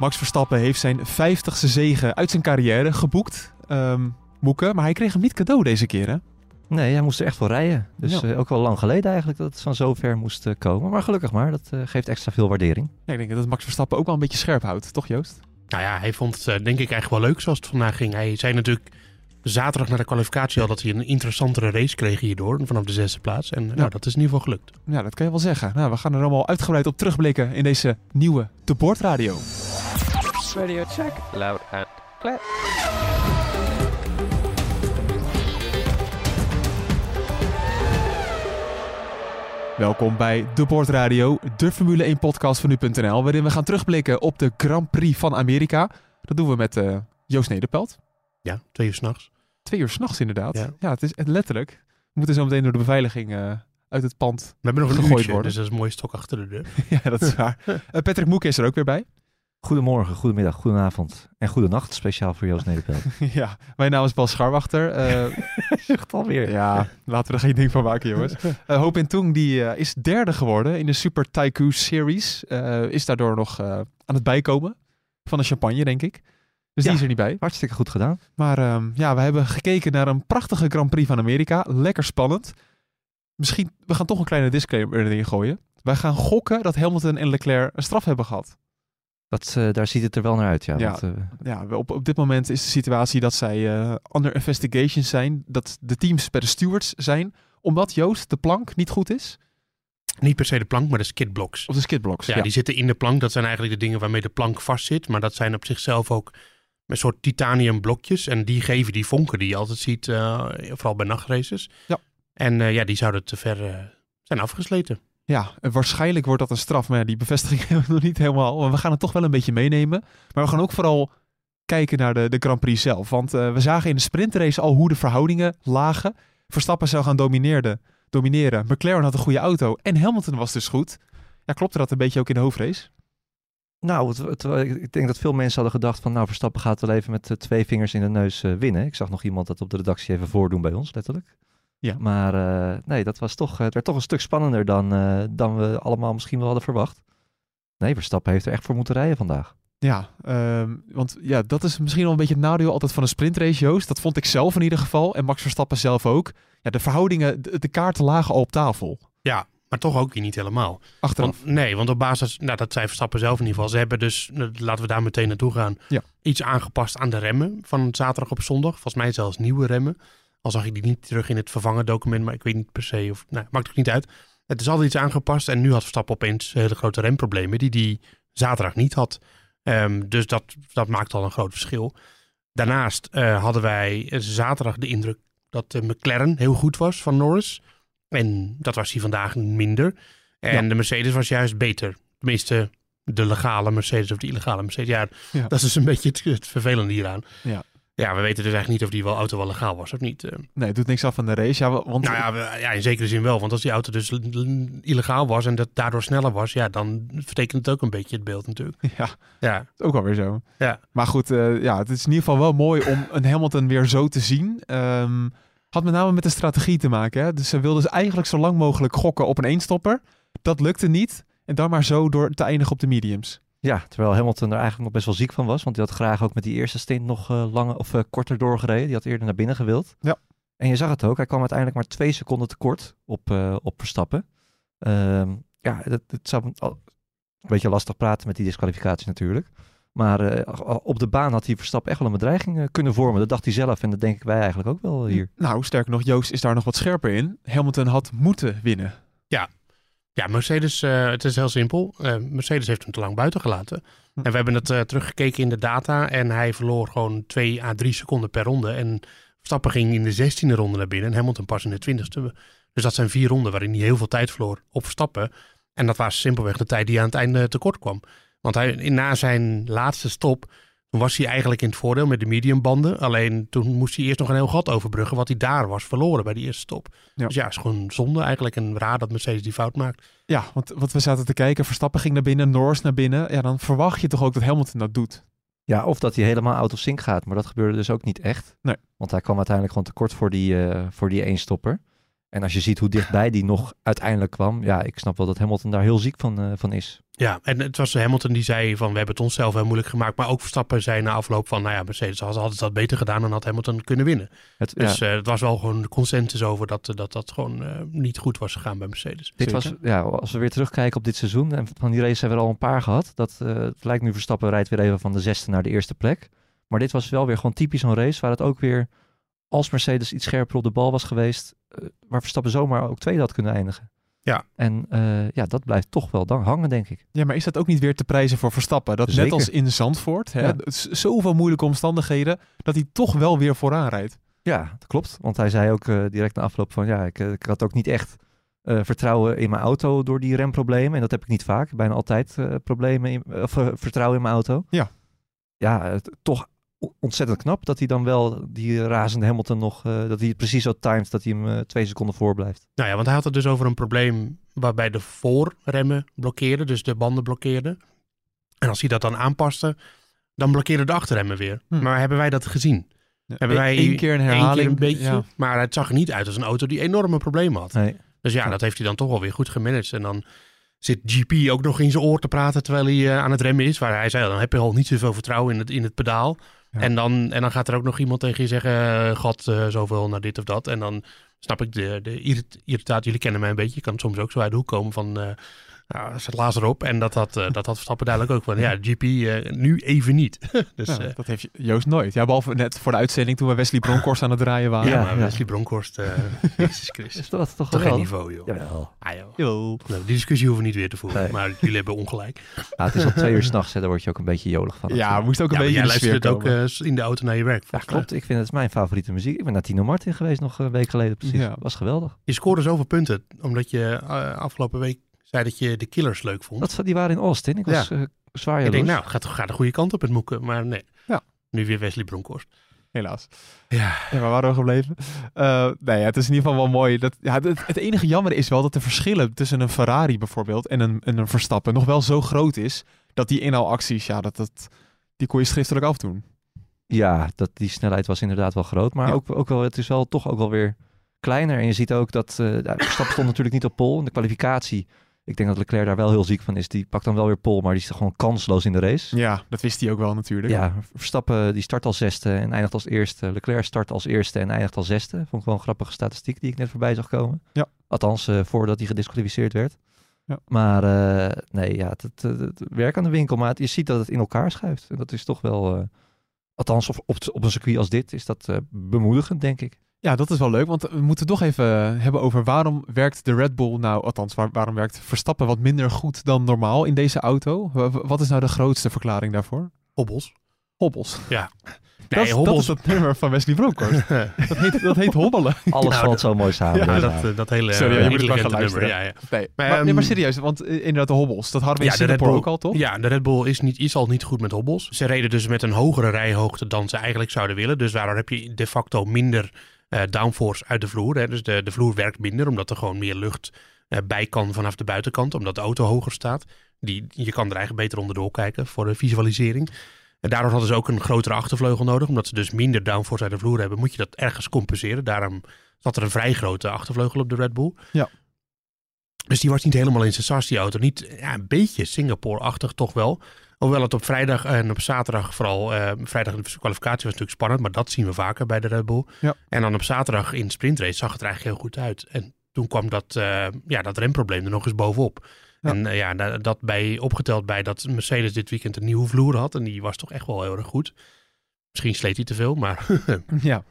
Max Verstappen heeft zijn 50ste zege uit zijn carrière geboekt. ehm Moeke, maar hij kreeg hem niet cadeau deze keer, hè? Nee, hij moest er echt voor rijden. Dus Ja. eh, ook wel lang geleden eigenlijk dat het van zover moest eh, komen. Maar gelukkig maar, dat eh, geeft extra veel waardering. Ja, ik denk dat Max Verstappen ook wel een beetje scherp houdt, toch Joost? Nou ja, hij vond het denk ik eigenlijk wel leuk zoals het vandaag ging. Hij zei natuurlijk zaterdag na de kwalificatie al dat hij een interessantere race kreeg hierdoor. Vanaf de zesde plaats. En nou, dat is in ieder geval gelukt. Ja, dat kan je wel zeggen. Nou, we gaan er allemaal uitgebreid op terugblikken in deze nieuwe De Radio. Radio check. Loud and clear. Welkom bij De Board Radio, de Formule 1 podcast van nu.nl, waarin we gaan terugblikken op de Grand Prix van Amerika. Dat doen we met eh, Joost Nederpelt. Ja, twee uur s'nachts. Twee uur s'nachts inderdaad. Ja. Ja. het is letterlijk. We moeten zo meteen door de beveiliging eh, uit het pand. We hebben nog een Gegooid uurtje, worden. dus dat is een mooie stok achter de deur. ja, dat is waar. Eh, Patrick Moeke is er ook weer bij. Goedemorgen, goedemiddag, goedenavond en goedenacht. Speciaal voor Joost Nederveld. ja, mijn naam is Bas Scharwachter. Eh, Zucht alweer. ja, laten we er geen ding van maken, jongens. Eh Hoop in Toeng die, eh, is derde geworden in de Super Tycoon Series. Is daardoor nog aan het bijkomen van de champagne, denk ik. Dus die is er niet bij. Hartstikke goed gedaan. Maar ehm, ja, we hebben gekeken naar een prachtige Grand Prix van Amerika. Lekker spannend. Misschien, we gaan toch een kleine disclaimer erin gooien. Wij gaan gokken dat Hamilton en Leclerc een straf hebben gehad. Dat, eh, daar ziet het er wel naar uit, ja. Ja. Want, eh, Ja, we- op, op dit moment is de situatie dat zij eh, under investigation zijn. Dat de teams bij de stewards zijn. Omdat Joost, de plank, niet goed is. Niet per se de plank, maar de skidblocks. Of de skidblocks. Ja, die zitten in de plank. Dat zijn eigenlijk de dingen waarmee de plank vastzit. Maar dat zijn op zichzelf ook een soort titanium blokjes. En die geven die vonken die je altijd ziet, eh, vooral bij nachtraces. Ja. En eh, ja, die zouden te ver zijn afgesleten. Ja, waarschijnlijk wordt dat een straf. Maar die bevestiging hebben we nog niet helemaal. We gaan het toch wel een beetje meenemen. Maar we gaan ook vooral kijken naar de, de Grand Prix zelf. Want eh, we zagen in de sprintrace al hoe de verhoudingen lagen. Verstappen zou gaan domineren. domineren. McLaren had een goede auto. En Hamilton was dus goed. Ja, klopte dat een beetje ook in de hoofdrace? nou, het, het- ik denk dat veel mensen hadden gedacht van... nou, Verstappen gaat wel even met eh, twee vingers in de neus eh, winnen. Ik zag nog iemand dat op de redactie even voordoen bij ons, letterlijk. Ja. Maar eh, nee, dat was toch, het werd toch een stuk spannender dan, eh, dan we allemaal misschien wel hadden verwacht. Nee, Verstappen heeft er echt voor moeten rijden vandaag. Ja, ehm, want ja, dat is misschien wel een beetje het nadeel altijd van een sprintrace, Joost. Dat vond ik zelf in ieder geval. En Max Verstappen zelf ook. Ja, de verhoudingen, de, de kaarten lagen al op tafel. Ja, maar toch ook weer niet helemaal. Achteraf. Want, nee, want op basis, nou, dat zei Verstappen zelf in ieder geval. Ze hebben dus, nou, laten we daar meteen naartoe gaan, Ja. iets aangepast aan de remmen van zaterdag op zondag. Volgens mij zelfs nieuwe remmen. Al zag ik die niet terug in het vervangen document, maar ik weet niet per se of, nou, maakt ook niet uit. Het is altijd iets aangepast en nu had Verstappen opeens hele grote remproblemen die die zaterdag niet had. Ehm, dus dat, dat maakt al een groot verschil. Daarnaast eh, hadden wij zaterdag de indruk dat eh, McLaren heel goed was van Norris. En dat was hij vandaag minder. En Ja. de Mercedes was juist beter. Tenminste, de legale Mercedes of de illegale Mercedes. Ja, Ja. dat is dus een beetje het, het vervelende hieraan. Ja. Ja, we weten dus eigenlijk niet of die wel, auto wel legaal was of niet. eh. Nee, het doet niks af van de race. Ja, wa- want nou ja, we- ja, in zekere zin wel. Want als die auto dus illegaal was en dat daardoor sneller was, ja, dan vertekent het ook een beetje het beeld natuurlijk. ja, Ja, ook alweer zo. Ja. Maar goed, eh, ja, het is in ieder geval wel mooi om een Hamilton weer zo te zien. Ehm, had met name met de strategie te maken. Hè? Dus ze wilden dus eigenlijk zo lang mogelijk gokken op een eenstopper. Dat lukte niet. En dan maar zo door te eindigen op de mediums. Ja, terwijl Hamilton er eigenlijk nog best wel ziek van was. Want die had graag ook met die eerste stint nog eh, langer of eh, korter doorgereden. Die had eerder naar binnen gewild. Ja. En je zag het ook. Hij kwam uiteindelijk maar twee seconden tekort op, eh, op Verstappen. Ehm, ja, het, het zou al- een beetje lastig praten met die disqualificatie natuurlijk. Maar eh, op de baan had hij Verstappen echt wel een bedreiging kunnen vormen. Dat dacht hij zelf en dat denken wij eigenlijk ook wel hier. Nou, sterker nog, Joost is daar nog wat scherper in. Hamilton had moeten winnen. ja Mercedes, eh, het is heel simpel. Eh, Mercedes heeft hem te lang buiten gelaten. Hm. En we hebben het eh, teruggekeken in de data en hij verloor gewoon 2 à 3 seconden per ronde. En Verstappen ging in de 16e ronde naar binnen en Hamilton pas in de 20e. Dus dat zijn vier ronden waarin hij heel veel tijd verloor op Verstappen. En dat was simpelweg de tijd die aan het einde tekort kwam. Want hij, na zijn laatste stop Toen was hij eigenlijk in het voordeel met de mediumbanden. Alleen toen moest hij eerst nog een heel gat overbruggen. Wat hij daar was verloren bij die eerste stop. Ja. Dus ja, is gewoon zonde eigenlijk. En raar dat Mercedes die fout maakt. Ja, want wat we zaten te kijken, Verstappen ging naar binnen, Norris naar binnen. Ja, dan verwacht je toch ook dat Hamilton dat doet. Ja, of dat hij helemaal out of sync gaat. Maar dat gebeurde dus ook niet echt. Nee. Want hij kwam uiteindelijk gewoon tekort voor die, eh voor die eenstopper. En als je ziet hoe dichtbij die nog uiteindelijk kwam. Ja, ik snap wel dat Hamilton daar heel ziek van, eh, van is. Ja, en het was Hamilton die zei van we hebben het onszelf heel moeilijk gemaakt. Maar ook Verstappen zei na afloop van nou ja, Mercedes had, hadden ze dat beter gedaan dan had Hamilton kunnen winnen. Het, Dus ja, eh, het was wel gewoon consensus over dat eh, dat, dat gewoon eh, niet goed was gegaan bij Mercedes. dit zeker. was, ja, als we weer terugkijken op dit seizoen. En van die race hebben we er al een paar gehad. Dat eh, het lijkt nu Verstappen rijdt weer even van de zesde naar de eerste plek. Maar dit was wel weer gewoon typisch zo'n race waar het ook weer, als Mercedes iets scherper op de bal was geweest, eh, waar Verstappen zomaar ook tweede had kunnen eindigen. Ja. En eh, ja, dat blijft toch wel dan hangen, denk ik. Ja, maar is dat ook niet weer te prijzen voor Verstappen? Dat net als in Zandvoort, hè, Ja. zoveel moeilijke omstandigheden, dat hij toch wel weer vooraan rijdt. Ja, dat klopt. Want hij zei ook eh, direct na afloop van ja, ik, eh, ik had ook niet echt eh, vertrouwen in mijn auto door die remproblemen. En dat heb ik niet vaak. Bijna altijd eh, problemen in, of eh, vertrouwen in mijn auto. Ja. Ja, toch ontzettend knap dat hij dan wel die razende Hamilton nog, eh, dat hij het precies zo timed dat hij hem eh, twee seconden voor blijft. Nou ja, want hij had het dus over een probleem waarbij de voorremmen blokkeerden, dus de banden blokkeerden. En als hij dat dan aanpaste, dan blokkeerden de achterremmen weer. Hm. Maar hebben wij dat gezien? Hebben wij Eén keer een herhaling. keer een beetje, Ja. maar het zag er niet uit als een auto die enorme problemen had. Nee. Dus ja, Ja. dat heeft hij dan toch wel weer goed gemanaged. En dan zit GP ook nog in zijn oor te praten terwijl hij eh, aan het remmen is. Waar hij zei, dan heb je al niet zoveel vertrouwen in het, in het pedaal. En, dan, en dan gaat er ook nog iemand tegen je zeggen, eh, gat eh, zoveel naar dit of dat. En dan snap ik de, de irrit- irritatie. Jullie kennen mij een beetje. Je kan soms ook zo uit de hoek komen van... eh nou, zet laas erop. En dat had, eh, dat had Verstappen duidelijk ook van... Ja, GP eh, nu even niet. dus Ja, eh, dat heeft Joost nooit. Ja, behalve net voor de uitzending toen we Wesley Bronkhorst aan het draaien waren. ja, Ja, maar ja. Wesley Bronkhorst... eh Jezus Christus. Is dat toch Toch geen niveau, joh. Jawel. Ah, joh. Nou, die discussie hoeven we niet weer te voeren. Nee. Maar jullie hebben ongelijk. Ja, het is al twee uur s'nachts, daar word je ook een beetje jolig van. Ja, we moesten ook een Ja, beetje jij in de sfeer luistert het ook eh, in de auto naar je werk. Ja, klopt. Ik vind het mijn favoriete muziek. Ik ben naar Tino Martin geweest nog een week geleden precies. Ja. Was geweldig. Je scoorde zoveel punten, omdat je afgelopen week zei dat je de Killers leuk vond. Dat, die waren in Austin. Ik was eh, zwaar ik denk, nou, gaat, gaat de goede kant op het moeken. Maar nee. Ja. Nu weer Wesley Bronkhorst. Helaas. Ja. Ja, waar waren we gebleven? Eh, nee, ja, het is in ieder geval wel mooi. Dat, ja, het, het enige jammer is wel dat de verschillen tussen een Ferrari bijvoorbeeld en een, en een Verstappen nog wel zo groot is dat die inhaalacties, ja, dat, dat, die kon je schriftelijk afdoen. Ja, dat, die snelheid was inderdaad wel groot. Maar Ja. ook, ook wel, het is wel toch ook wel weer kleiner. En je ziet ook dat eh ja, Verstappen stond natuurlijk niet op pol. In de kwalificatie, ik denk dat Leclerc daar wel heel ziek van is. Die pakt dan wel weer pol, maar die is gewoon kansloos in de race. Ja, dat wist hij ook wel natuurlijk. Ja, Verstappen die start als zesde en eindigt als eerste. Leclerc start als eerste en eindigt als zesde. Vond ik wel een grappige statistiek die ik net voorbij zag komen. Ja. Althans, eh, voordat hij gedisqualificeerd werd. Ja. Maar eh, nee, ja, het, het, werk aan de winkel. Maar het- je ziet dat het in elkaar schuift. En dat is toch wel... eh, althans, op, op, op een circuit als dit is dat bemoedigend, denk ik. Ja, dat is wel leuk, want we moeten toch even hebben over waarom werkt de Red Bull nou, althans waar- waarom werkt Verstappen wat minder goed dan normaal in deze auto? Wa- wa- Wat is nou de grootste verklaring daarvoor? Hobbels. Hobbels. Nee, dat, is, dat hobbels. is dat nummer van Wesley Bronkhorst. dat, heet, dat heet hobbelen. Alles Nou, valt zo mooi samen. Ja, Ja, dat, eh, dat hele Sorry, ja, je moet het gaan nummer. luisteren. Ja, ja. Nee, Maar, maar, nee, maar ehm, serieus, want eh, inderdaad de hobbels, dat hadden we in Ja, de Red Singapore Bull. ook al, toch? Ja, de Red Bull is, niet, is al niet goed met hobbels. Ze reden dus met een hogere rijhoogte dan ze eigenlijk zouden willen. Dus daardoor heb je de facto minder downforce uit de vloer. Hè. Dus de, de vloer werkt minder, omdat er gewoon meer lucht eh, bij kan vanaf de buitenkant. Omdat de auto hoger staat. Die, je kan er eigenlijk beter onderdoor kijken voor de visualisering. En daardoor hadden ze ook een grotere achtervleugel nodig. Omdat ze dus minder downforce uit de vloer hebben, moet je dat ergens compenseren. Daarom zat er een vrij grote achtervleugel op de Red Bull. Ja. Dus die was niet helemaal in zijn sas, die auto. Niet, ja, een beetje Singapore-achtig toch wel. Hoewel het op vrijdag en op zaterdag vooral... eh, vrijdag de kwalificatie was natuurlijk spannend, maar dat zien we vaker bij de Red Bull. Ja. En dan op zaterdag in de sprintrace zag het er eigenlijk heel goed uit. En toen kwam dat, eh, ja, dat remprobleem er nog eens bovenop. Ja. En eh, ja, da- dat bij, opgeteld bij dat Mercedes dit weekend een nieuwe vloer had. En die was toch echt wel heel erg goed. Misschien sleet hij te veel, maar Ja.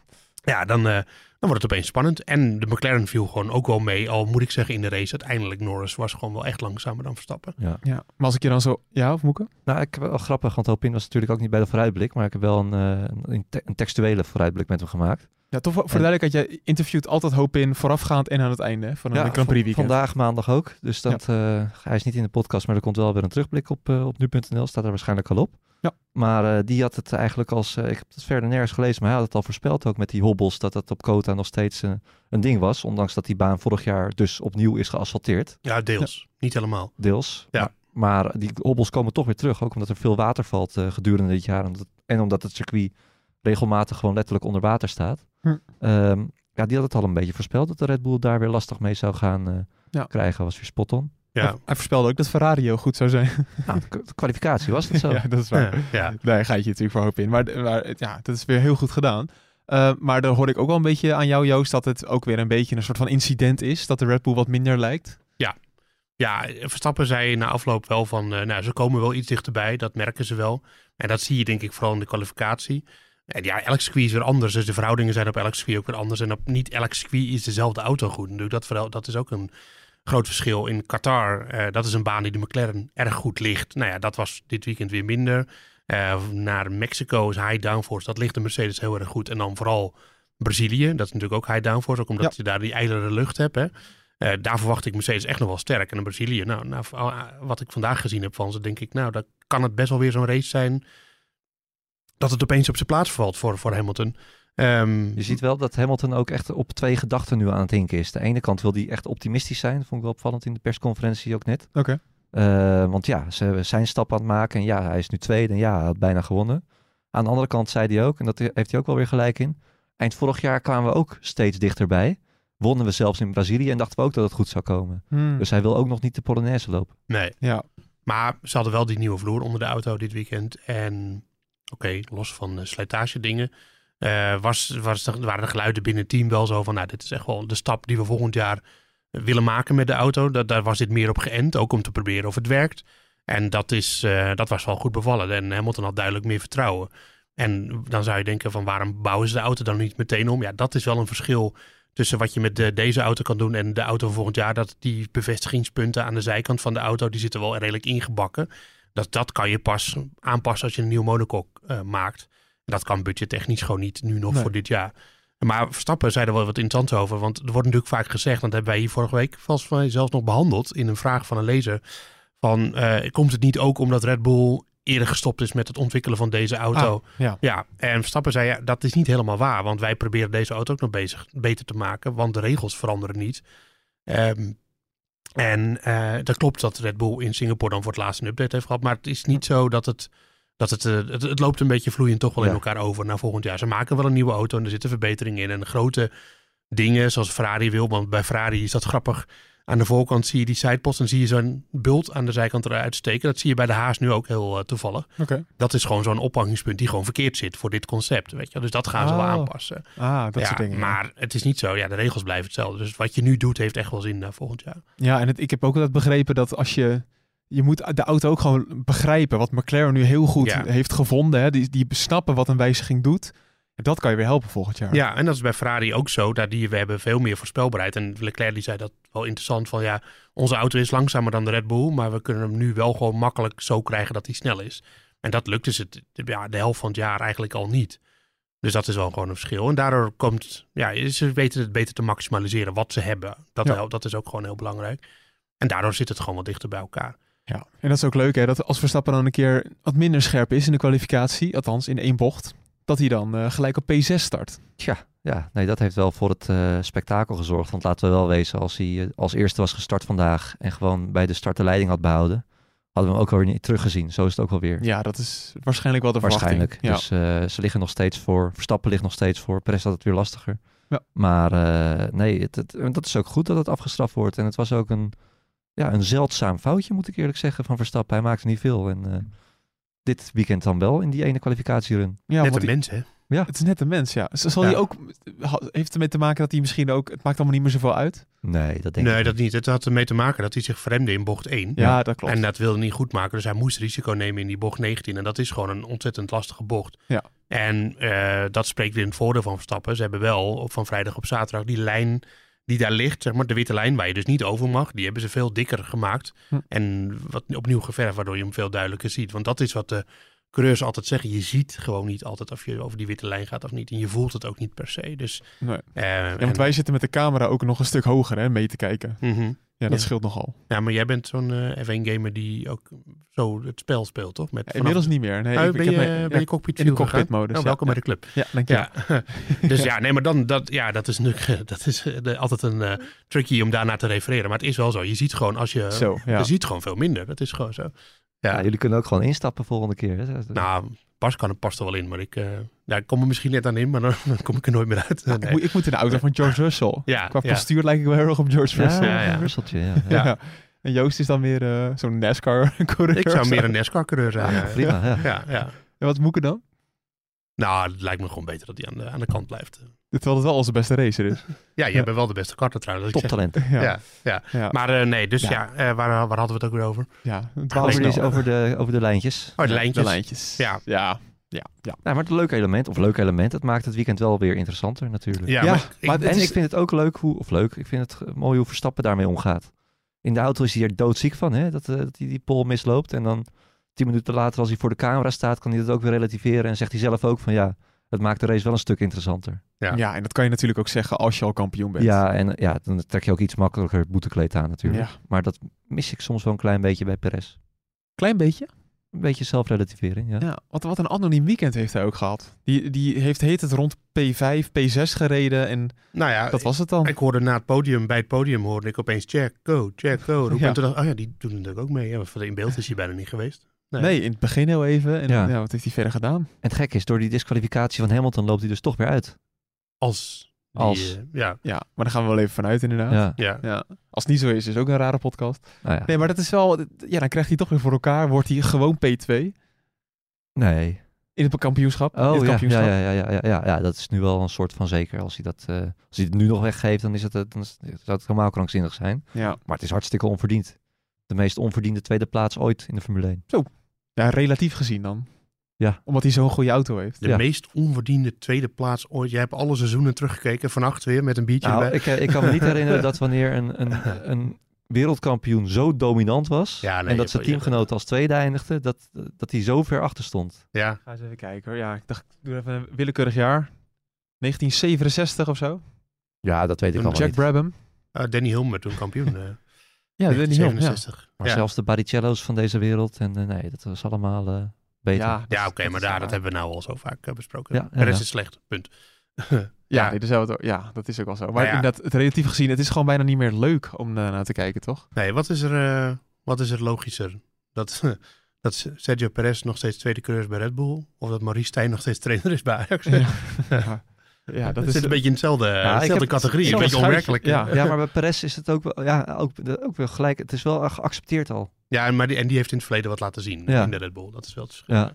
Ja, dan, eh, dan wordt het opeens spannend. En de McLaren viel gewoon ook wel mee. Al moet ik zeggen in de race, uiteindelijk Norris was gewoon wel echt langzamer dan Verstappen. Ja. ja. Maar als ik je dan zo... Ja, of Moeke? Nou, ik heb wel grappig, want Hopin was natuurlijk ook niet bij de vooruitblik. Maar ik heb wel een, eh, een, te- een textuele vooruitblik met hem gemaakt. Ja, toch voor voor de duidelijkheid, jij interviewt altijd hoop in voorafgaand en aan het einde van een Grand Prix weekend. vandaag maandag ook. Dus dat, eh, hij is niet in de podcast, maar er komt wel weer een terugblik op, op nu.nl. Staat er waarschijnlijk al op. Ja. Maar eh, die had het eigenlijk als, eh, ik heb het verder nergens gelezen, maar hij had het al voorspeld ook met die hobbels, dat het op Kota nog steeds eh, een ding was. Ondanks dat die baan vorig jaar dus opnieuw is geasfalteerd, Ja, deels. Niet helemaal. deels. Ja. Maar, maar die hobbels komen toch weer terug, ook omdat er veel water valt eh, gedurende dit jaar. En, dat- en omdat het circuit regelmatig gewoon letterlijk onder water staat. Hm. Ehm, ja, die had het al een beetje voorspeld dat de Red Bull daar weer lastig mee zou gaan eh, Ja. krijgen. Was weer spot on. Ja. Hij, hij voorspelde ook dat Ferrari heel goed zou zijn. Nou, de kwalificatie was het zo. ja, dat is waar. Ja, ja. Daar ga je natuurlijk voor hoop in. Maar, maar het- ja, dat is weer heel goed gedaan. Eh, maar dan hoorde ik ook wel een beetje aan jou, Joost, dat het ook weer een beetje een soort van incident is. Dat de Red Bull wat minder lijkt. Ja, Verstappen zei na afloop wel van, eh, nou, ze komen wel iets dichterbij, dat merken ze wel. En dat zie je denk ik vooral in de kwalificatie. En ja, elk circuit is weer anders, dus de verhoudingen zijn op elk circuit ook weer anders. En op niet elk circuit is dezelfde auto goed. Natuurlijk, dat, vooral- dat is ook een groot verschil. In Qatar, eh, dat is een baan die de McLaren erg goed ligt. Nou ja, dat was dit weekend weer minder. Eh, naar Mexico is high downforce, dat ligt de Mercedes heel erg goed. En dan vooral Brazilië, dat is natuurlijk ook high downforce, ook omdat Ja. je daar die ijlere lucht hebt, hè. Eh, daar verwacht ik Mercedes echt nog wel sterk. En in Brazilië, nou, nou, wat ik vandaag gezien heb van ze, denk ik, nou, dan kan het best wel weer zo'n race zijn dat het opeens op zijn plaats valt voor, voor Hamilton. Ehm, Je ziet wel dat Hamilton ook echt op twee gedachten nu aan het hinken is. De ene kant wil hij echt optimistisch zijn. Vond ik wel opvallend in de persconferentie ook net. Oké. Eh, want ja, ze zijn stap aan het maken. En ja, hij is nu tweede. En ja, hij had bijna gewonnen. Aan de andere kant zei hij ook, en dat heeft hij ook wel weer gelijk in. Eind vorig jaar kwamen we ook steeds dichterbij. Wonnen we zelfs in Brazilië en dachten we ook dat het goed zou komen. Hmm. Dus hij wil ook nog niet de Polonaise lopen. nee, ja. maar ze hadden wel die nieuwe vloer onder de auto dit weekend. En oké, los van uh, slijtage dingen, was, was, waren de geluiden binnen het team wel zo van, nou, dit is echt wel de stap die we volgend jaar willen maken met de auto. Dat, daar was dit meer op geënt, ook om te proberen of het werkt. En dat, is, uh, dat was wel goed bevallen. En Hamilton had duidelijk meer vertrouwen. En dan zou je denken van waarom bouwen ze de auto dan niet meteen om? Ja, dat is wel een verschil tussen wat je met de, deze auto kan doen en de auto van volgend jaar. Dat die bevestigingspunten aan de zijkant van de auto, die zitten wel redelijk ingebakken. Dat, dat kan je pas aanpassen als je een nieuw monocoque uh, maakt. Dat kan budgettechnisch gewoon niet nu nog nee. voor dit jaar. Maar Verstappen zei er wel wat interessant over. Want er wordt natuurlijk vaak gezegd, dat hebben wij hier vorige week mij zelfs nog behandeld in een vraag van een lezer. Van, uh, komt het niet ook omdat Red Bull eerder gestopt is met het ontwikkelen van deze auto? Ah, ja. ja, en Verstappen zei, ja, dat is niet helemaal waar. Want wij proberen deze auto ook nog bezig, beter te maken. Want de regels veranderen niet. Um, en uh, dat klopt dat Red Bull in Singapore dan voor het laatst een update heeft gehad. Maar het is niet zo dat het... Dat het, uh, het, het, loopt een beetje vloeiend toch wel ja. in elkaar over naar volgend jaar. Ze maken wel een nieuwe auto en er zitten verbeteringen in. En grote dingen zoals Ferrari wil. Want bij Ferrari is dat grappig. Aan de voorkant zie je die sidepost en zie je zo'n bult aan de zijkant eruit steken. Dat zie je bij de Haas nu ook heel uh, toevallig. Okay. Dat is gewoon zo'n ophangingspunt die gewoon verkeerd zit voor dit concept. Weet je? Dus dat gaan ze oh. wel aanpassen. Ah, dat ja, soort dingen. Maar ja. het is niet zo. Ja, de regels blijven hetzelfde. Dus wat je nu doet heeft echt wel zin naar volgend jaar. Ja, en het, ik heb ook altijd begrepen dat als je... Je moet de auto ook gewoon begrijpen. Wat McLaren nu heel goed Ja. heeft gevonden. Hè? Die, die snappen wat een wijziging doet. En dat kan je weer helpen volgend jaar. Ja, en dat is bij Ferrari ook zo. Daar die, we hebben veel meer voorspelbaarheid. En Leclerc die zei dat wel interessant. Van ja, onze auto is langzamer dan de Red Bull. Maar we kunnen hem nu wel gewoon makkelijk zo krijgen dat hij snel is. En dat lukt dus het, ja, de helft van het jaar eigenlijk al niet. Dus dat is wel gewoon een verschil. En daardoor komt, ja, ze weten het beter te maximaliseren wat ze hebben. Dat, Ja. dat is ook gewoon heel belangrijk. En daardoor zit het gewoon wat dichter bij elkaar. Ja. En dat is ook leuk hè. Dat als Verstappen dan een keer wat minder scherp is in de kwalificatie. Althans in één bocht. Dat hij dan eh, gelijk op P6 start. Tja, ja, nee, dat heeft wel voor het eh, spektakel gezorgd. Want laten we wel wezen, als hij eh, als eerste was gestart vandaag en gewoon bij de start de leiding had behouden, hadden we hem ook alweer niet teruggezien. Zo is het ook wel weer. Ja, dat is waarschijnlijk wel de Waarschijnlijk. verwachting. Ja. Dus ze liggen nog steeds voor. Verstappen ligt nog steeds voor. Perez had het weer lastiger. Ja. Maar nee, het, dat is ook goed dat het afgestraft wordt. En het was ook een, ja, een zeldzaam foutje, moet ik eerlijk zeggen, van Verstappen. Hij maakte niet veel. En eh, dit weekend dan wel in die ene kwalificatierun. ja, Net een die- mens, hè? het is net een mens, ja. Zal Ja. hij ook... Heeft ermee te maken dat hij misschien ook... Het maakt allemaal niet meer zoveel uit. Nee, dat denk Nee, ik dat niet. Het had ermee te maken dat hij zich vreemde in bocht 1. Ja, dat klopt. En dat wilde niet goed maken. Dus hij moest risico nemen in die bocht 19. En dat is gewoon een ontzettend lastige bocht. Ja. En eh, dat spreekt weer in het voordeel van Verstappen. Ze hebben wel op van vrijdag op zaterdag die lijn die daar ligt, zeg maar, de witte lijn waar je dus niet over mag, die hebben ze veel dikker gemaakt. Hm. En wat opnieuw geverfd, waardoor je hem veel duidelijker ziet. Want dat is wat de coureurs altijd zeggen. Je ziet gewoon niet altijd of je over die witte lijn gaat of niet. En je voelt het ook niet per se. Dus, Nee. eh, Ja, en- want wij zitten met de camera ook nog een stuk hoger hè, mee te kijken. Mhm. Ja, dat Ja. scheelt nogal. Ja, maar jij bent zo'n eh, F1-gamer die ook zo het spel speelt, toch? Met Ja, inmiddels niet meer. Nee, Oh, ik, ben, ik heb je, mijn- ben ja, je cockpit in de cockpit-modus, Oh, welkom Ja. bij de club. Ja, dank je. Ja, dus ja, nee, maar dan, dat, ja, dat is natuurlijk dat is, eh, de- altijd een eh, tricky om daarnaar te refereren. Maar het is wel zo. Je ziet gewoon als je, Zo, ja. je ziet gewoon veel minder. Dat is gewoon zo. Ja, Ja, jullie kunnen ook gewoon instappen volgende keer. Hè? nou, Bas kan er past er wel in, maar ik, eh, ja, ik kom er misschien net aan in, maar dan, dan kom ik er nooit meer uit. Nee. ik, moet, ik moet in de auto van George Russell. Ja, Qua ja. postuur lijk ik wel heel erg op George Russell. ja, ja. een wisseltje, ja. Ja. ja. En Joost is dan weer eh, zo'n NASCAR-coureur. Ik zou meer een NASCAR-coureur zijn. Ja, ja. prima, ja. Ja, ja. En wat moet ik dan? Nou, het lijkt me gewoon beter dat hij aan de, aan de kant blijft. Terwijl het wel onze beste racer is. Ja, jij Ja. bent wel de beste karter trouwens. Toptalent. Ja. Ja, ja. Ja. Maar eh, nee, dus Ja. ja, eh, waar, waar hadden we het ook weer over? ja, Twaalf Over, die- over, de, over de lijntjes. Oh, de lijntjes. De lijntjes. Ja. Ja. Ja. ja. Nou, maar het leuk element, of leuk element, het maakt het weekend wel weer interessanter natuurlijk. Ja, Ja, maar, ik- maar het en is- ik vind het ook leuk hoe, of leuk, ik vind het eh, mooi hoe Verstappen daarmee omgaat. In de auto is hij er doodziek van, hè? Dat, eh, dat hij die pol misloopt. En dan tien minuten later, als hij voor de camera staat, kan hij dat ook weer relativeren. En zegt hij zelf ook van ja, het maakt de race wel een stuk interessanter. Ja. Ja. en dat kan je natuurlijk ook zeggen als je al kampioen bent. Ja, en ja, dan trek je ook iets makkelijker het boetekleed aan natuurlijk. Ja. Maar dat mis ik soms wel een klein beetje bij Perez. Klein beetje. Een beetje zelfrelativering, ja. Ja, wat, wat een anoniem weekend heeft hij ook gehad. Die, die heeft heet het rond P5, P6 gereden en nou ja, dat was het dan. ik hoorde na het podium, bij het podium hoorde ik opeens check, go, check, go. Ja. En toen dacht ik, oh ja, die doen natuurlijk ook mee. Ja, in beeld is hij bijna niet geweest. Nee. in het begin heel even. En Ja. ja. wat heeft hij verder gedaan? En het gekke is, door die disqualificatie van Hamilton loopt hij dus toch weer uit. Als. die, Als. eh, ja, Ja, maar daar gaan we wel even vanuit inderdaad. Ja, ja. Ja. Als het niet zo is, is het ook een rare podcast. nou ja. Nee, maar dat is wel... Ja, dan krijgt hij toch weer voor elkaar. Wordt hij gewoon P2 Nee. in het kampioenschap. in Oh het ja, ja, kampioenschap. ja, ja, ja, ja, ja, ja, dat is nu wel een soort van zeker. Als hij, dat, eh, als hij het nu nog weggeeft, dan, is het, eh, dan zou het helemaal krankzinnig zijn. Ja. Maar het is hartstikke onverdiend. De meest onverdiende tweede plaats ooit in de Formule 1. Ja, relatief gezien dan. Ja. Omdat hij zo'n goede auto heeft. De Ja. meest onverdiende tweede plaats ooit. Jij hebt alle seizoenen teruggekeken, vannacht weer met een biertje Nou, erbij. ik, eh, ik kan me niet herinneren dat wanneer een, een, een wereldkampioen zo dominant was... Ja, nee, en dat zijn teamgenoot als tweede eindigde, dat, dat hij zo ver achter stond. Ja, Ga eens even kijken hoor. Ja, ik dacht, ik doe even een willekeurig jaar. 1967 of zo. Ja, dat weet ik allemaal Jack niet. Brabham. eh, Danny Hilmer toen kampioen. Ja, Danny Hill. Ja, 67. Maar ja, zelfs de Baricello's van deze wereld, en eh, nee, dat was allemaal eh, beter. ja, ja oké, maar daar, dat hebben we nou al zo vaak eh, besproken. Ja, de rest ja. is slecht, punt. Ja, Ja. nee, dus dat, ja, dat is ook wel zo. Maar Nou ja. inderdaad, het relatief gezien, het is gewoon bijna niet meer leuk om uh, naar te kijken, toch? Nee, wat is er, eh, wat is er logischer? Dat, dat Sergio Perez nog steeds tweede coureur is bij Red Bull? Of dat Maurice Stijn nog steeds trainer is bij Ajax? Ja, ja, ja dat dat is zit een beetje in hetzelfde, heb- categorie. Een beetje onwerkelijk. ja. Ja, maar bij Perez is het ook wel, ja, ook, ook wel gelijk. Het is wel geaccepteerd al. Ja, en, maar die, en die heeft in het verleden wat laten zien Ja. in de Red Bull. Dat is wel het verschil.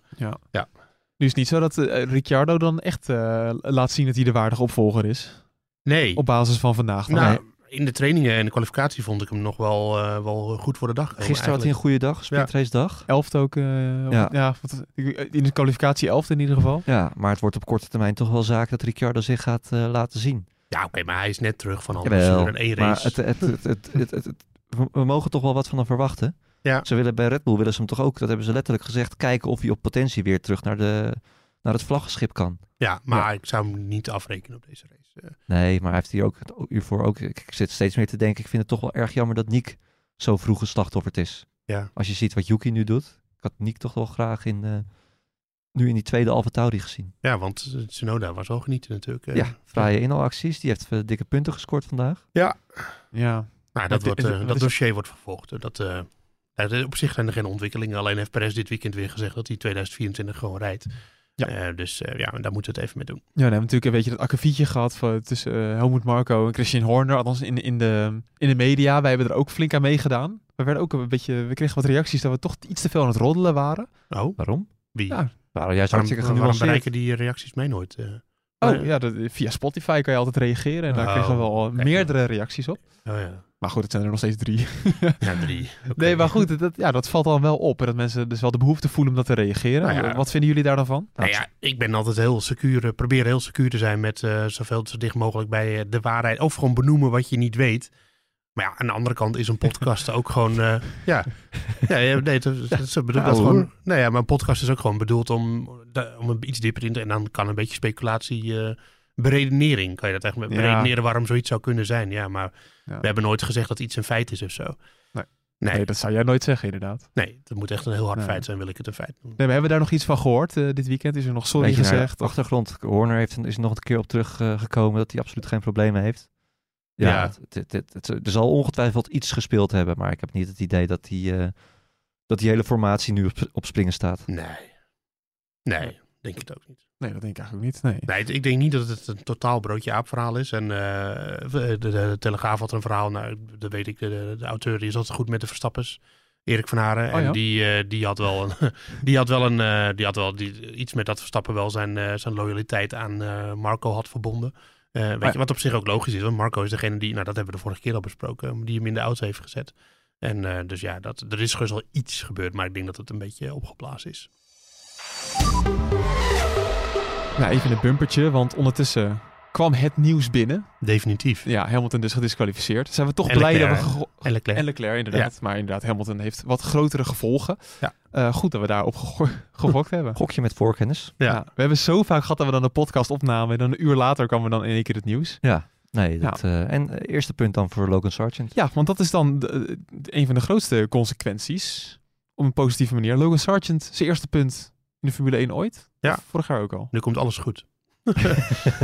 Ja. Nu is het niet zo dat eh, Ricciardo dan echt eh, laat zien dat hij de waardige opvolger is. Nee, Op basis van vandaag. dan. nou, in de trainingen en de kwalificatie vond ik hem nog wel, eh, wel goed voor de dag. Gisteren had hij een goede dag, sprintrace dag. Elfde ook. eh, Ja. ja. wat- in de kwalificatie elfde in ieder geval. Ja, maar het wordt op korte termijn toch wel zaak dat Ricciardo zich gaat eh, laten zien. Ja, oké, maar hij is net terug van blessuren en één maar race. het, het, het, het, het, het- het- we- we mogen toch wel wat van hem verwachten. Ja. Ze willen bij Red Bull willen ze hem toch ook, dat hebben ze letterlijk gezegd, kijken of hij op potentie weer terug naar, de, naar het vlaggenschip kan. ja, maar ik zou hem niet afrekenen op deze race. Eh, Nee, maar hij heeft hier ook hiervoor ook. Ik, ik zit steeds meer te denken. Ik vind het toch wel erg jammer dat Nick zo vroeg geslachtofferd is. Ja. Als je ziet wat Yuki nu doet. Ik had Nick toch wel graag in, eh, nu in die tweede Alfa Tauri gezien. Ja, want eh, Tsunoda was wel genieten natuurlijk. eh. ja, fraaie inhaalacties. Die heeft eh, dikke punten gescoord vandaag. Ja. Nou, dat, wordt, eh, dat is- dossier wordt vervolgd. Dat, eh, ja, op zich zijn er geen ontwikkelingen. Alleen heeft Perez dit weekend weer gezegd dat hij 2024 gewoon rijdt. Ja. Eh, dus eh, ja, daar moeten we het even mee doen. Ja, we hebben natuurlijk een beetje dat akkefietje gehad van, tussen eh, Helmut Marco en Christian Horner. Althans in, in, de, in de media. Wij hebben er ook flink aan meegedaan. We, werden ook een beetje, we kregen wat reacties dat we toch iets te veel aan het roddelen waren. Oh, Waarom? wie? Ja, Waren juist waarom, hartstikke waarom genuanceerd. bereiken die reacties mij nooit? eh? Oh ja, dat, via Spotify kan je altijd reageren. En daar Oh, kregen we wel kijk. meerdere reacties op. Oh ja, Maar goed, het zijn er nog steeds drie. ja drie. Nee, maar goed, dat, ja, dat valt dan wel op. En dat mensen dus wel de behoefte voelen om dat te reageren. Nou ja. Wat vinden jullie daar dan van? Nou ja, ik ben altijd heel secuur, eh, probeer heel secuur te zijn met eh, zoveel zo dicht mogelijk bij eh, de waarheid. Of gewoon benoemen wat je niet weet. Maar ja, aan de andere kant is een podcast ook gewoon, ja, ja, ja, nee, dat, dat, zo bedoel ik dat Ja, gewoon. Nee, ja, maar een podcast is ook gewoon bedoeld om, om iets dieper in te, en dan kan een beetje speculatie beredenering, kan je dat echt Ja. beredeneren waarom zoiets zou kunnen zijn. Ja, maar Ja. we hebben nooit gezegd dat iets een feit is of zo. Nee. Nee, Nee, dat zou jij nooit zeggen, inderdaad. nee, dat moet echt een heel hard Nee. feit zijn, wil ik het een feit noemen. Nee, maar hebben we daar nog iets van gehoord eh, dit weekend? Is er nog sorry gezegd? Of- achtergrond. Horner heeft, is er nog een keer op teruggekomen dat hij absoluut geen problemen heeft. Ja, Ja. Het, het, het, het- er zal ongetwijfeld iets gespeeld hebben, maar ik heb niet het idee dat die, eh, dat die hele formatie nu op, op springen staat. Nee, nee, denk ik het ook niet. Nee, dat denk ik eigenlijk ook niet. Nee. Nee, ik denk niet dat het een totaal broodje aap verhaal is. En eh, de, de, Telegraaf had een verhaal, nou, dat weet ik, de, de, auteur die is altijd goed met de Verstappers. Erik van Haren. Oh, en ja? die, eh, die had wel, een, die had wel, een, eh, die had wel die, iets met dat Verstappen wel zijn, zijn loyaliteit aan Marco had verbonden. Weet ja. je, wat op zich ook logisch is, want Marco is degene die, nou dat hebben we de vorige keer al besproken, die hem in de auto heeft gezet. En dus ja, dat, er is gerust wel iets gebeurd, maar ik denk dat het een beetje opgeblazen is. Nou, even een bumpertje, want ondertussen kwam het nieuws binnen. Definitief. Ja, Hamilton dus gedisqualificeerd. Zijn we toch En blij dat we... En Leclerc. En Leclerc, inderdaad. Maar inderdaad, Hamilton heeft wat grotere gevolgen. Ja. Eh, goed dat we daarop gego- gegokt hebben. Gokje met voorkennis. Ja. Ja, we hebben zo vaak gehad dat we dan een podcast opnamen. En dan een uur later kwam we dan in één keer het nieuws. Ja, nee. Dat, eh, en eh, eerste punt dan voor Logan Sargent. Ja, want dat is dan de- de- een van de grootste consequenties. Op een positieve manier. Logan Sargent, zijn eerste punt in de Formule 1 ooit. Ja. Of Vorig jaar ook al. Nu komt alles goed.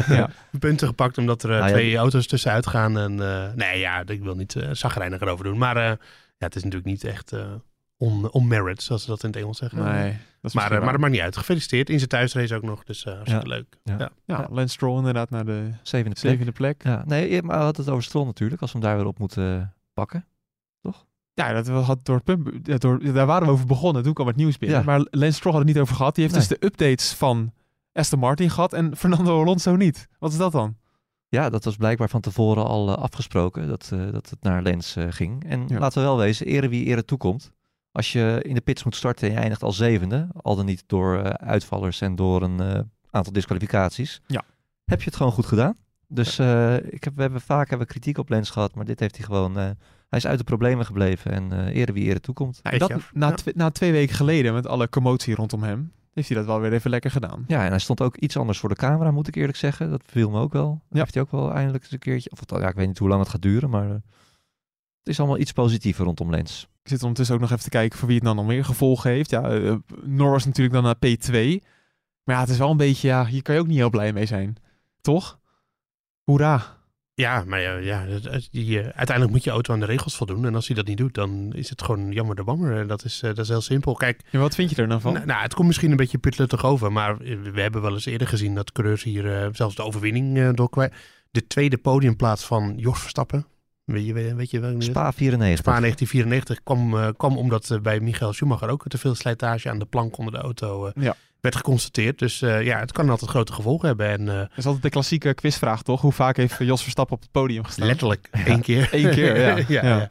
Ja. Punten gepakt omdat er eh, Nou ja, twee auto's tussenuit gaan. En, eh, nee, ja, ik wil niet uh, zagrijnig erover doen. Maar eh, ja, het is natuurlijk niet echt eh on, on merit, zoals ze dat in het Engels zeggen. Nee, dat is Maar, eh, maar dat maakt niet uit. Gefeliciteerd in zijn thuisrace ook nog. Dus eh hartstikke Ja. leuk. Ja. Ja. Ja, Lance Stroll inderdaad naar de Zevende plek. zevende plek. Ja, nee, maar we hadden het over Stroll natuurlijk, als we hem daar weer op moeten eh, pakken. Ja, dat had door, ja, door, daar waren we over begonnen. Toen kwam het nieuws binnen. Ja. Maar Lance Stroll had het niet over gehad. Die heeft Nee. dus de updates van Aston Martin gehad en Fernando Alonso niet. Wat is dat dan? Ja, dat was blijkbaar van tevoren al eh, afgesproken, dat, eh, dat het naar Lens eh, ging. En Ja. laten we wel wezen, ere wie ere toekomt. Als je in de pits moet starten en je eindigt al zevende, al dan niet door uitvallers en door een aantal disqualificaties, Ja. heb je het gewoon goed gedaan. Dus ik heb, we hebben vaak hebben kritiek op Lens gehad, maar dit heeft hij gewoon... hij is uit de problemen gebleven en eh ere wie ere toekomt. En dat na, Ja. na twee weken geleden met alle commotie rondom hem, heeft hij dat wel weer even lekker gedaan. Ja, en hij stond ook iets anders voor de camera, moet ik eerlijk zeggen. Dat viel me ook wel. Ja. Heeft hij ook wel eindelijk eens een keertje... Of, ja, ik weet niet hoe lang het gaat duren, maar... eh, het is allemaal iets positiever rondom Lens. Ik zit ondertussen ook nog even te kijken voor wie het dan nog meer gevolgen heeft. Ja, eh, Norris natuurlijk dan naar P2. Maar ja, het is wel een beetje, ja, hier kan je ook niet heel blij mee zijn. Toch? Hoera. Ja, maar ja, ja dat- die, eh, uiteindelijk moet je auto aan de regels voldoen. En als hij dat niet doet, dan is het gewoon jammer de bammer. En Dat is, eh, dat is heel simpel. Kijk, Ja, wat vind je er dan van? Nou, nou, het komt misschien een beetje pitluttig over, maar we hebben wel eens eerder gezien dat coureurs hier eh, zelfs de overwinning eh door kwijt. De tweede podiumplaats van Jos Verstappen. Weet je, weet, je wel? Spa 94. Spa 1994 kwam, eh, kwam omdat eh, bij Michael Schumacher ook te veel slijtage aan de plank onder de auto eh, Ja. Werd geconstateerd. Dus eh, ja, het kan altijd grote gevolgen hebben. En eh, Dat is altijd de klassieke quizvraag, toch? Hoe vaak heeft Jos Verstappen op het podium gestaan? letterlijk één keer. Eén keer, ja. ja, Ja.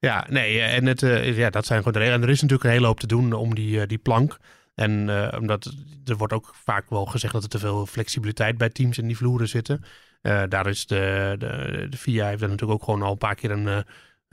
ja. Nee, eh, en het, ja, dat zijn gewoon de regels. En er is natuurlijk een hele hoop te doen om die, die plank. En omdat er wordt ook vaak wel gezegd dat er te veel flexibiliteit bij teams in die vloeren zitten. Daar is de, de, de FIA heeft daar natuurlijk ook gewoon al een paar keer een,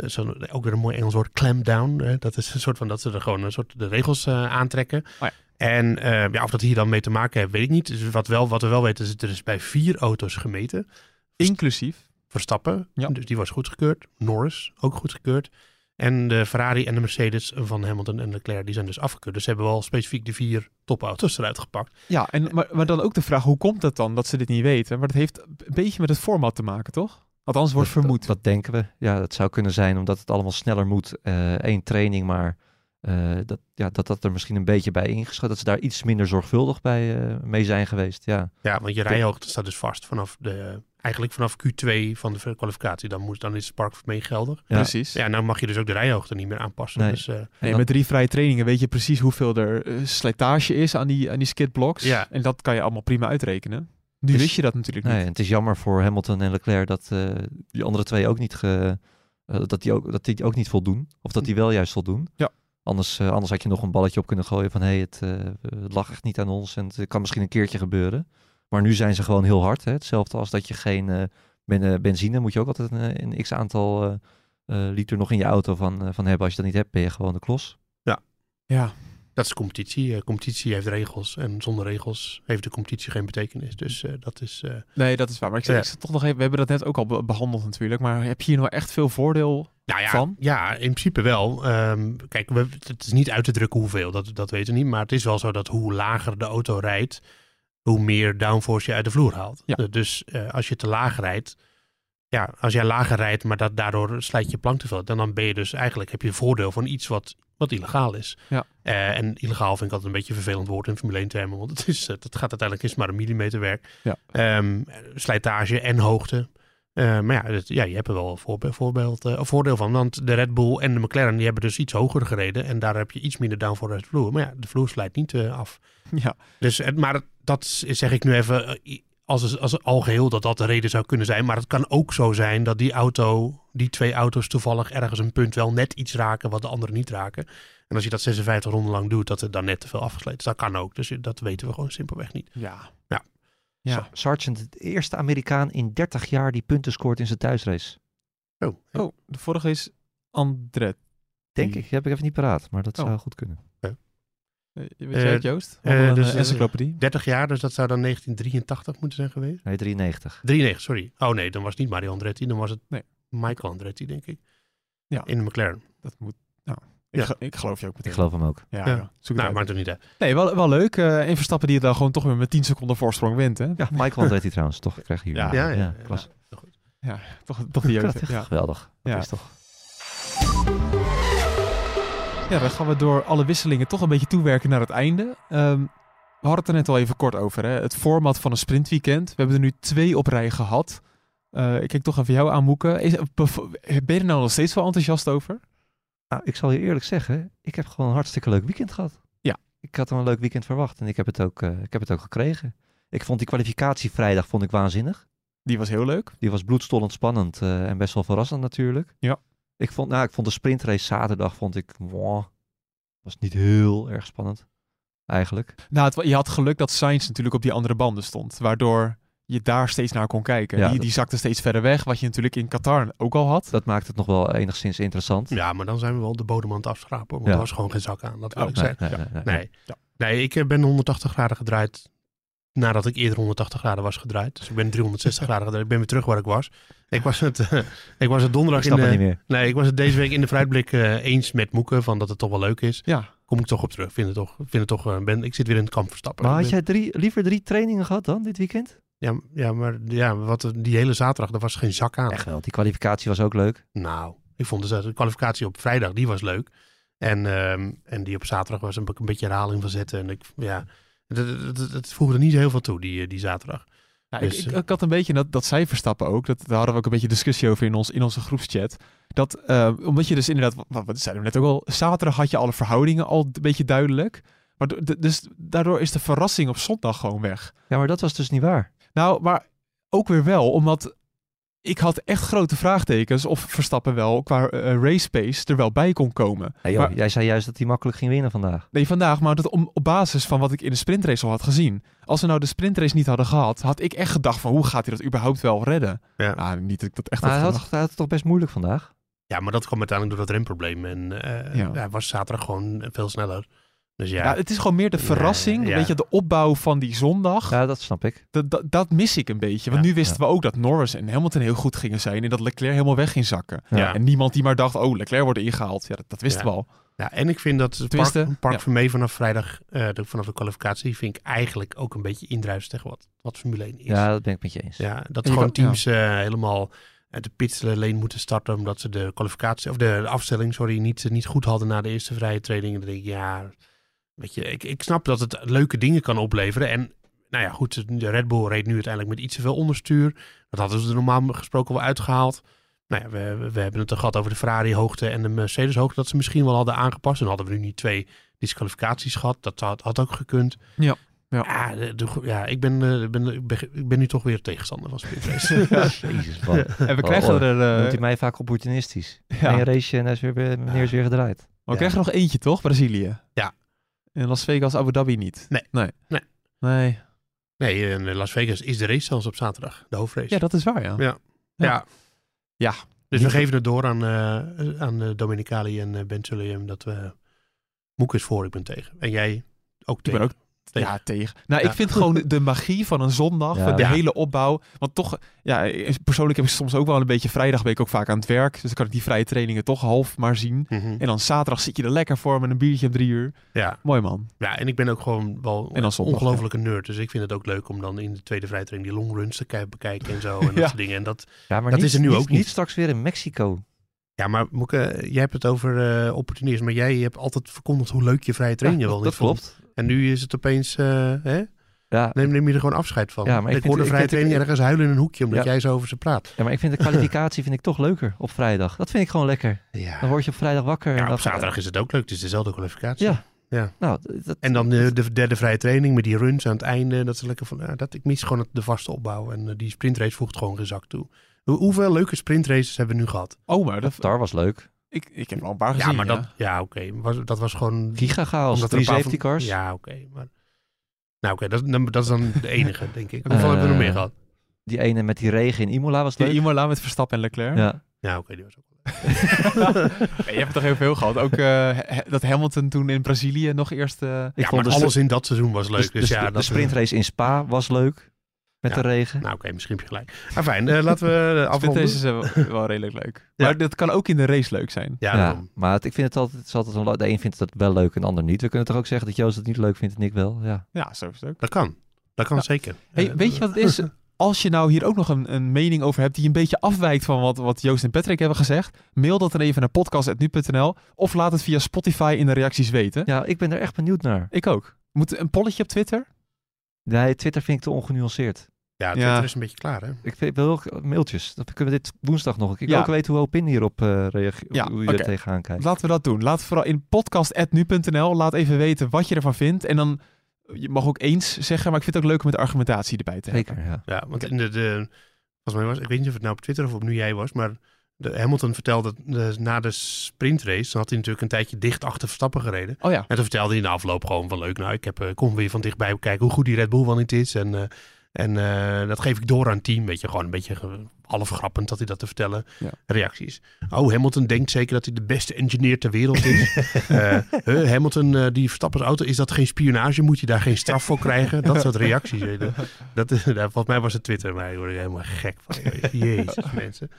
zo, ook weer een mooi Engels woord, clampdown. Eh, dat is een soort van dat ze er gewoon een soort de regels aantrekken. ja. En eh, ja, of dat hier dan mee te maken heeft, weet ik niet. Dus wat, wel, wat we wel weten is, er is bij vier auto's gemeten. Inclusief. Verstappen, Ja. dus die was goedgekeurd. Norris, ook goedgekeurd. En de Ferrari en de Mercedes van Hamilton en Leclerc, die zijn dus afgekeurd. Dus ze hebben wel specifiek de vier topauto's eruit gepakt. Ja, en, maar, maar dan ook de vraag, hoe komt het dan dat ze dit niet weten? Maar dat heeft een beetje met het format te maken, toch? Althans, wordt Dat- vermoed. Dat, denken we. Ja, dat zou kunnen zijn omdat het allemaal sneller moet. Eén training, maar eh, dat, ja, dat dat er misschien een beetje bij ingeschat. Dat ze daar iets minder zorgvuldig bij eh, mee zijn geweest. Ja. Ja, want je rijhoogte staat dus vast vanaf de, eigenlijk vanaf Q2 van de kwalificatie. Dan, moet, dan is Spark mee geldig. Ja. Precies. Ja, nou mag je dus ook de rijhoogte niet meer aanpassen. Nee. Dus, eh, Nee, met drie vrije trainingen weet je precies hoeveel er slijtage is aan die, aan die skidblocks. Ja. En dat kan je allemaal prima uitrekenen. Nu Dus- wist je dat natuurlijk Nee, niet. en het is jammer voor Hamilton en Leclerc dat eh, die andere twee ook niet, ge, dat die ook, dat die ook niet voldoen. Of dat die wel juist voldoen. Ja. Anders, eh, anders had je nog een balletje op kunnen gooien van hé, hey, het, eh, het lag echt niet aan ons en het kan misschien een keertje gebeuren. Maar nu zijn ze gewoon heel hard. Hè? Hetzelfde als dat je geen eh, ben, benzine moet je ook altijd een, een x aantal eh, eh, liter nog in je auto van, van hebben. Als je dat niet hebt, ben je gewoon de klos. Ja. Dat is competitie. Competitie heeft regels. En zonder regels heeft de competitie geen betekenis. Dus eh, dat is... eh, Nee, dat is waar. Maar ik zeg, Ja. ik toch nog even, we hebben dat net ook al be- behandeld natuurlijk. Maar heb je hier nou echt veel voordeel? Nou ja, Van? ja, in principe wel. Ehm, kijk, we, het is niet uit te drukken hoeveel, dat, dat weten we niet. Maar het is wel zo dat hoe lager de auto rijdt, hoe meer downforce je uit de vloer haalt. Ja. Eh, Dus eh, als je te laag rijdt, ja, als jij lager rijdt, maar dat, daardoor slijt je plank te veel, dan, dan ben je dus eigenlijk, heb je voordeel van iets wat, wat illegaal is. Ja. Eh, en illegaal vind ik altijd een beetje een vervelend woord in Formule 1 termen, want het, is, het gaat uiteindelijk is maar een millimeterwerk. Ja. Ehm, slijtage en hoogte. Eh, maar ja, het- ja, je hebt er wel een voorbeeld, voorbeeld, eh, een voordeel van. Want de Red Bull en de McLaren die hebben dus iets hoger gereden. En daar heb je iets minder downforce uit de vloer. Maar ja, de vloer slijt niet eh, af. Ja, Dus, maar dat zeg ik nu even als, als algeheel dat dat de reden zou kunnen zijn. Maar het kan ook zo zijn dat die auto, die twee auto's toevallig ergens een punt wel net iets raken wat de andere niet raken. En als je dat 56 ronden lang doet, dat er dan net te veel afgesleten is. Dat kan ook. Dus dat weten we gewoon simpelweg niet. ja. Ja. Ja. Sa- Sargent, de eerste Amerikaan in 30 jaar die punten scoort in zijn thuisrace. Oh, Oh, de vorige is Andret. Denk Die- ik, heb ik even niet paraat, maar dat Oh. zou goed kunnen. Eh, Weet Eh, jij het, Joost? eh, Uh, een dus, encyclopedie. 30 jaar, dus dat zou dan 1983 moeten zijn geweest. Nee, 93. 93, sorry. Oh nee, dan was het niet Mario Andretti, dan was het Nee. Michael Andretti, denk ik. Ja. In de McLaren. Dat moet... Ik, Ja. ge- ik geloof je ook meteen. Ik geloof hem ook. Ja, Ja. ja. zoek het Nou, uit. maakt het niet uit. Nee, wel, wel leuk. eh een Verstappen die het dan gewoon toch weer met 10 seconden voorsprong wint, hè? Ja, Michael Andretti trouwens, toch? Ik krijg hier. Ja, Ja, ja, ja. klas. Ja. Toch, toch die jeugd. Ja. Geweldig. Dat Ja. is toch... ja, dan gaan we door alle wisselingen toch een beetje toewerken naar het einde. Ehm, we hadden het er net al even kort over. Hè? Het format van een sprintweekend. We hebben er nu twee op rij gehad. Eh, ik kijk toch even jou aan, Moeke. Ben je er nou nog steeds wel enthousiast over? Nou, ik zal je eerlijk zeggen, ik heb gewoon een hartstikke leuk weekend gehad. Ja. Ik had een leuk weekend verwacht en ik heb het ook, eh, ik heb het ook gekregen. Ik vond die kwalificatie vrijdag vond ik waanzinnig. Die was heel leuk. Die was bloedstollend spannend eh, en best wel verrassend natuurlijk. Ja. Ik vond, nou, ik vond de sprintrace zaterdag vond ik, wow, was niet heel erg spannend. Eigenlijk. Nou, het, je had geluk dat Sainz natuurlijk op die andere banden stond. Waardoor je daar steeds naar kon kijken. Ja, die, dat- die zakte steeds verder weg. Wat je natuurlijk in Qatar ook al had. Dat maakt het nog wel enigszins interessant. Ja, maar dan zijn we wel de bodem aan het afschrapen. Want Ja. er was gewoon geen zak aan. Dat wil Oh, ik Nee, zeggen. nee, nee, nee, nee. Nee. Ja. nee, ik eh, ben 180 graden gedraaid nadat ik eerder 180 graden was gedraaid. Dus ik ben 360 graden gedraaid. Ik ben weer terug waar ik was. Ik was het, eh, ik was het donderdag Ik in snap het de, niet meer. Nee, ik was het deze week in de fruitblik eh, eens met Moeken van dat het toch wel leuk is. Ja, Kom ik toch op terug. Vind het toch, vind het toch eh, ben, ik zit weer in het kamp verstappen. Maar had ben- jij drie, liever drie trainingen gehad dan dit weekend? Ja, ja, maar ja, wat, die hele zaterdag, er was geen zak aan. Echt wel. Die kwalificatie was ook leuk. Nou, ik vond dus, de kwalificatie op vrijdag, die was leuk. En, ehm, en die op zaterdag was een, een beetje herhaling van zetten. En ik, ja, het, het, het, het voegde niet heel veel toe, die, eh, die zaterdag. Ja, Dus, ik, ik, ik had een beetje, dat, dat zij Verstappen ook, dat, daar hadden we ook een beetje discussie over in, ons, in onze groepschat. Dat, eh, omdat je dus inderdaad, wat, wat zeiden we net ook al, zaterdag had je alle verhoudingen al een beetje duidelijk. Maar dus daardoor is de verrassing op zondag gewoon weg. Ja, maar dat was dus niet waar. Nou, maar ook weer wel, omdat ik had echt grote vraagtekens of Verstappen wel qua eh, race pace er wel bij kon komen. Joh, Maar- jij zei juist dat hij makkelijk ging winnen vandaag. Nee, vandaag, maar dat om, op basis van wat ik in de sprintrace al had gezien. Als we nou de sprintrace niet hadden gehad, had ik echt gedacht van hoe gaat hij dat überhaupt wel redden? Ja. Nou, niet dat ik dat echt Maar had hij had, gedacht. hij had het toch best moeilijk vandaag? Ja, maar dat kwam uiteindelijk door dat remprobleem. En eh, Ja. hij was zaterdag gewoon veel sneller. Dus ja, Ja, het is gewoon meer de verrassing, ja. weet je, de opbouw van die zondag. Ja, dat snap ik. Dat, dat, dat mis ik een beetje. Want Ja, nu wisten we ook dat Norris en Hamilton heel goed gingen zijn en dat Leclerc helemaal weg ging zakken. Ja. En niemand die maar dacht, oh, Leclerc wordt ingehaald. Ja, dat, dat wisten Ja. we al. ja, en ik vind dat het Tenminste, Park, park ja. Vermee vanaf vrijdag, eh, de, vanaf de kwalificatie, vind ik eigenlijk ook een beetje indruisen tegen wat, wat Formule 1 is. Ja, dat ben ik met je eens. Ja, dat En gewoon kan- teams eh, helemaal uit de pitslane moeten starten omdat ze de kwalificatie of de, de afstelling, sorry, niet, niet goed hadden na de eerste vrije training. En dan denk ik, ja, weet je, ik, ik snap dat het leuke dingen kan opleveren. En nou ja, goed, de Red Bull reed nu uiteindelijk met iets te veel onderstuur. Dat hadden ze er normaal gesproken wel uitgehaald. Nou ja, we, we- hebben het er gehad over de Ferrari hoogte en de Mercedes hoogte, dat ze misschien wel hadden aangepast. Dan hadden we nu niet twee disqualificaties gehad. Dat had, had ook gekund. Ja, ja. Ja, de- de- ja ik, ben, eh, ben, ik, ben, ik ben nu toch weer tegenstander van. Jezus, man. En we Oh, krijgen oh. er... eh, Noemt hij mij vaak opportunistisch. ja. Een race en hij is weer, meneer is weer gedraaid. Maar we krijgen er nog eentje, toch? Brazilië. Ja. En Las Vegas, Abu Dhabi niet. Nee. Nee. Nee. Nee. Nee, in Las Vegas is de race zelfs op zaterdag, de hoofdrace. Ja, dat is waar, ja. Ja. Ja. Ja. Ja. Dus we geven het door aan, eh aan eh, Dominicali en uh, Ben dat we Moeke is voor, ik ben tegen. En jij ook Ik tegen. ben ook Tegen. Ja, tegen. Nou, Ja. ik vind gewoon de magie van een zondag, Ja. de Ja. hele opbouw. Want toch, ja, persoonlijk heb ik soms ook wel een beetje vrijdag ben ik ook vaak aan het werk. Dus dan kan ik die vrije trainingen toch half maar zien. Mhm. En dan zaterdag zit je er lekker voor met een biertje om drie uur. Ja. Mooi man. ja, en ik ben ook gewoon wel En dan zondag, ongelofelijke nerd. Dus ik vind het ook leuk om dan in de tweede vrijtraining die longruns te ki- bekijken en zo. En dat Ja. soort dingen. En dat, Ja, maar Dat niet, is er nu niet, ook niet. niet straks weer in Mexico. ja, maar Moeke, jij hebt het over eh opportunisme. Maar jij hebt altijd verkondigd hoe leuk je vrije training Ja, wel dat, niet vond. En nu is het opeens, eh, hè? Ja, Neem, neem je er gewoon afscheid van. Ja, maar ik ik vind- hoorde ik vrije vind- training ergens huilen in een hoekje omdat Ja. jij zo over ze praat. ja, maar ik vind de kwalificatie vind ik toch leuker op vrijdag. Dat vind ik gewoon lekker. Ja, Dan word je op vrijdag wakker. ja op zaterdag is het ook leuk. Het is dezelfde kwalificatie. Ja. Ja. Nou, dat, En dan de, de derde vrije training met die runs aan het einde. Dat is lekker van, ja, dat, ik mis gewoon het- de vaste opbouw. En eh, die sprintrace voegt gewoon geen zak toe. Hoe- hoeveel leuke sprintraces hebben we nu gehad? Oh, maar dat, Star was leuk. Ik, ik heb wel een paar gezien. ja, maar dat, ja, oké. Was, dat was gewoon... Giga chaos. omdat er Drie een paar safety van- cars. Ja, oké. maar... Nou, oké. dat, dan- dat is dan de enige, denk ik. Hoeveel Eh, hebben we nog meer gehad? Die ene met die regen in Imola was Die leuk. Imola met Verstappen en Leclerc. Ja. Ja, oké. die was ook Ja, je hebt toch heel veel gehad. Ook eh, he- dat Hamilton toen in Brazilië nog eerst... eh, Ik ja, vond maar de, alles in dat seizoen was leuk. de, Dus, de- ja, de dat sprintrace in Spa was leuk. Met Ja. de regen. Nou, oké. misschien heb je gelijk. Maar fijn, eh, laten we uh, afronden. Deze is eh, wel, wel redelijk leuk. Ja. Maar dat kan ook in de race leuk zijn. Ja, maar het, ik vind het altijd, het is altijd een, de een vindt het wel leuk en de ander niet. We kunnen toch ook zeggen dat Joost het niet leuk vindt en ik wel. Ja. Ja, zo is het ook. dat kan. Dat kan Ja. zeker. Hey, Eh, weet je wat het is? Als je nou hier ook nog een, een mening over hebt die een beetje afwijkt van wat, wat Joost en Patrick hebben gezegd, mail dat dan even naar podcast.nu.nl of laat het via Spotify in de reacties weten. ja, ik ben er echt benieuwd naar. Ik ook. Moet een polletje op Twitter? Nee, Twitter vind ik te ongenuanceerd. Ja, Ja. Twitter is een beetje klaar, hè? Ik vind- wil ook mailtjes. Dan kunnen we dit woensdag nog. Ik wil Ja. ook weten hoe Opin hierop eh reageert. Ja, hoe je oké. er tegenaan kijkt. Laten we dat doen. Laat vooral in podcast.nu.nl. Laat even weten wat je ervan vindt. En dan, je mag ook eens zeggen, maar ik vind het ook leuk om met argumentatie erbij te hebben. Zeker, ja. Ja, want in de, de, volgens mij was, ik weet niet of het nou op Twitter of op nu jij was, maar de, Hamilton vertelde de, na de sprintrace, dan had hij natuurlijk een tijdje dicht achter Verstappen gereden. Oh ja. En toen vertelde hij in de afloop gewoon van leuk, nou ik heb, eh, kom weer van dichtbij kijken hoe goed die Red Bull wel niet is. En, eh, en eh, dat geef ik door aan het team, weet je, gewoon een beetje ge- half grappend dat hij dat te vertellen. Ja. Reacties. Oh, Hamilton denkt zeker dat hij de beste engineer ter wereld is. Eh, huh, Hamilton, eh, die Verstappen's auto, is dat geen spionage? Moet je daar geen straf voor krijgen? Dat soort reacties. Dat, is- daar- volgens mij was het Twitter, maar ik word er helemaal gek van. Jezus, mensen.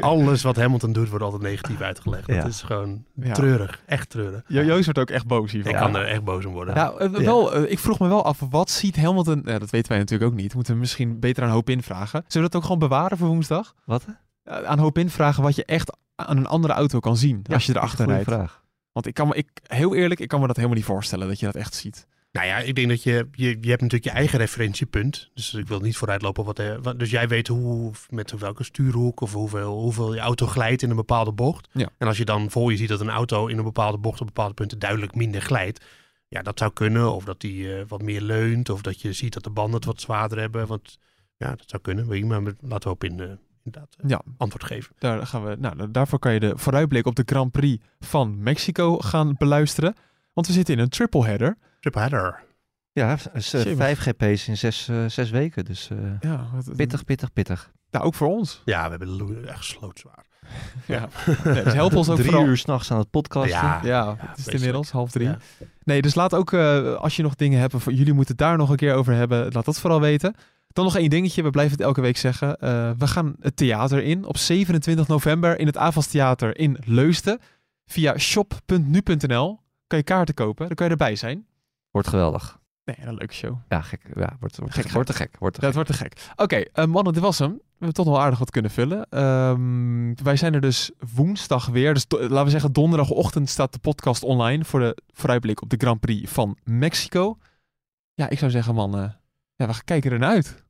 Alles wat Hamilton doet, wordt altijd negatief uitgelegd. Dat Ja. is gewoon Ja. treurig. Echt treurig. Jo- Joost wordt ook echt boos hiervan. Ik kan er echt boos om worden. Nou, eh, wel, eh, ik vroeg me wel af, wat ziet Hamilton... Dat weten wij natuurlijk ook niet. Moeten we misschien beter aan Hoop invragen. Zullen we dat ook gewoon bewaren voor woensdag? Wat? Aan Hoop invragen wat je echt aan een andere auto kan zien als je erachter rijdt. vraag. Want ik kan me, ik, heel eerlijk, ik kan me dat helemaal niet voorstellen dat je dat echt ziet. Nou ja, ik denk dat je, je, je hebt natuurlijk je eigen referentiepunt. Dus ik wil niet vooruitlopen. Wat, wat, dus jij weet hoe, met welke stuurhoek of hoeveel, hoeveel je auto glijdt in een bepaalde bocht. Ja. En als je dan voor je ziet dat een auto in een bepaalde bocht op bepaalde punten duidelijk minder glijdt. Ja, dat zou kunnen. Of dat die eh, wat meer leunt. Of dat je ziet dat de banden het wat zwaarder hebben. Want ja, dat zou kunnen. Weet je, maar met- laten we op in, eh, inderdaad eh, Ja, antwoord geven. daar gaan we, nou, daarvoor kan je de vooruitblik op de Grand Prix van Mexico gaan beluisteren. Want we zitten in een triple header. Triple header. Ja, dus, eh, Jemig. vijf GP's in zes, eh, zes weken. Dus eh, Ja, wat- pittig, pittig, pittig. Nou, ook voor ons. Ja, we hebben echt slootzwaar. Ja. Nee, dus help ons ook Drie vooral. uur s'nachts aan het podcasten. Ja. Ja, het is inmiddels half drie. Ja. Nee, dus laat ook, eh, als je nog dingen hebt, voor jullie moeten het daar nog een keer over hebben, laat dat vooral weten. Dan nog één dingetje, we blijven het elke week zeggen. Eh, we gaan het theater in op 27 november in het Avas Theater in Leusden. Via shop.nu.nl kan je kaarten kopen, dan kan je erbij zijn. Wordt geweldig. Nee, een leuke show. Ja, gek. Ja, wordt, wordt, Gek, wordt te gek. Wordt te Dat wordt te gek. Oké, eh, mannen, dit was hem. We hebben toch wel aardig wat kunnen vullen. Ehm, wij zijn er dus woensdag weer. Dus laten we zeggen, donderdagochtend staat de podcast online voor de vooruitblik op de Grand Prix van Mexico. Ja, ik zou zeggen, man, eh, ja, we kijken ernaar uit.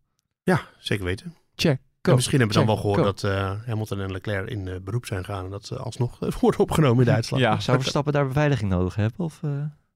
Ja, zeker weten. Check. En misschien hebben we dan wel gehoord dat eh, Hamilton en Leclerc in eh, beroep zijn gegaan. En dat ze alsnog worden opgenomen in de uitslag. Ja, Zou Verstappen daar beveiliging nodig hebben? Of, eh,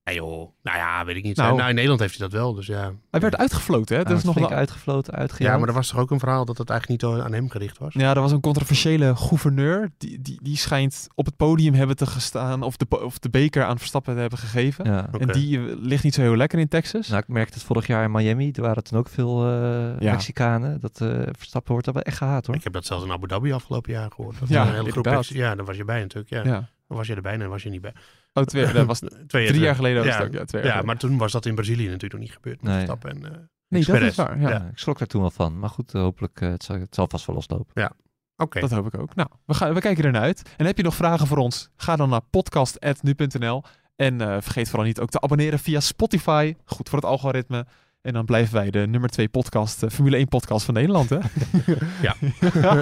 Nee joh, nou ja, weet ik niet. Nou. Nou, in Nederland heeft hij dat wel, dus ja. Hij werd uitgefloten, hè? Dat is nog een- uitgefloten, uitgejaagd? Ja, maar er was toch ook een verhaal dat het eigenlijk niet aan hem gericht was? Ja, er was een controversiële gouverneur. Die, die, die schijnt op het podium hebben te gestaan. Of de, of de beker aan Verstappen te hebben gegeven. Ja. En die eh, ligt niet zo heel lekker in Texas. Nou, ik merkte het vorig jaar in Miami. Er waren toen ook veel eh, Ja. Mexicanen. Dat eh, Verstappen wordt daar wel echt gehaat hoor. Ik heb dat zelfs in Abu Dhabi afgelopen jaar gehoord. Dat Ja, een hele groep ja, daar was je bij natuurlijk. Ja. ja. Dan was je erbij en was je niet bij. Oh, twee, dat was Twee drie jaar geleden. Was ja, ook, ja, twee jaar Ja, maar toen was dat in Brazilië natuurlijk nog niet gebeurd. Met Nee. Verstappen en, eh, nee, dat is waar. Ja. Ja, ik schrok daar toen wel van. Maar goed, eh, hopelijk uh, het, zal, het zal vast wel loslopen. Oké, Dat hoop ik ook. Nou, we, gaan, we kijken er naar uit. En heb je nog vragen voor ons? Ga dan naar podcast.nu.nl. En uh, vergeet vooral niet ook te abonneren via Spotify. Goed voor het algoritme. En dan blijven wij de nummer 2 podcast, uh, Formule 1 podcast van Nederland, hè? Ja.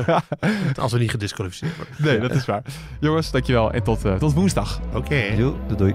als we niet gedisqualificeerd worden. Nee, dat is waar. Jongens, dankjewel en tot, uh, tot woensdag. Oké. Okay. Doei, doei.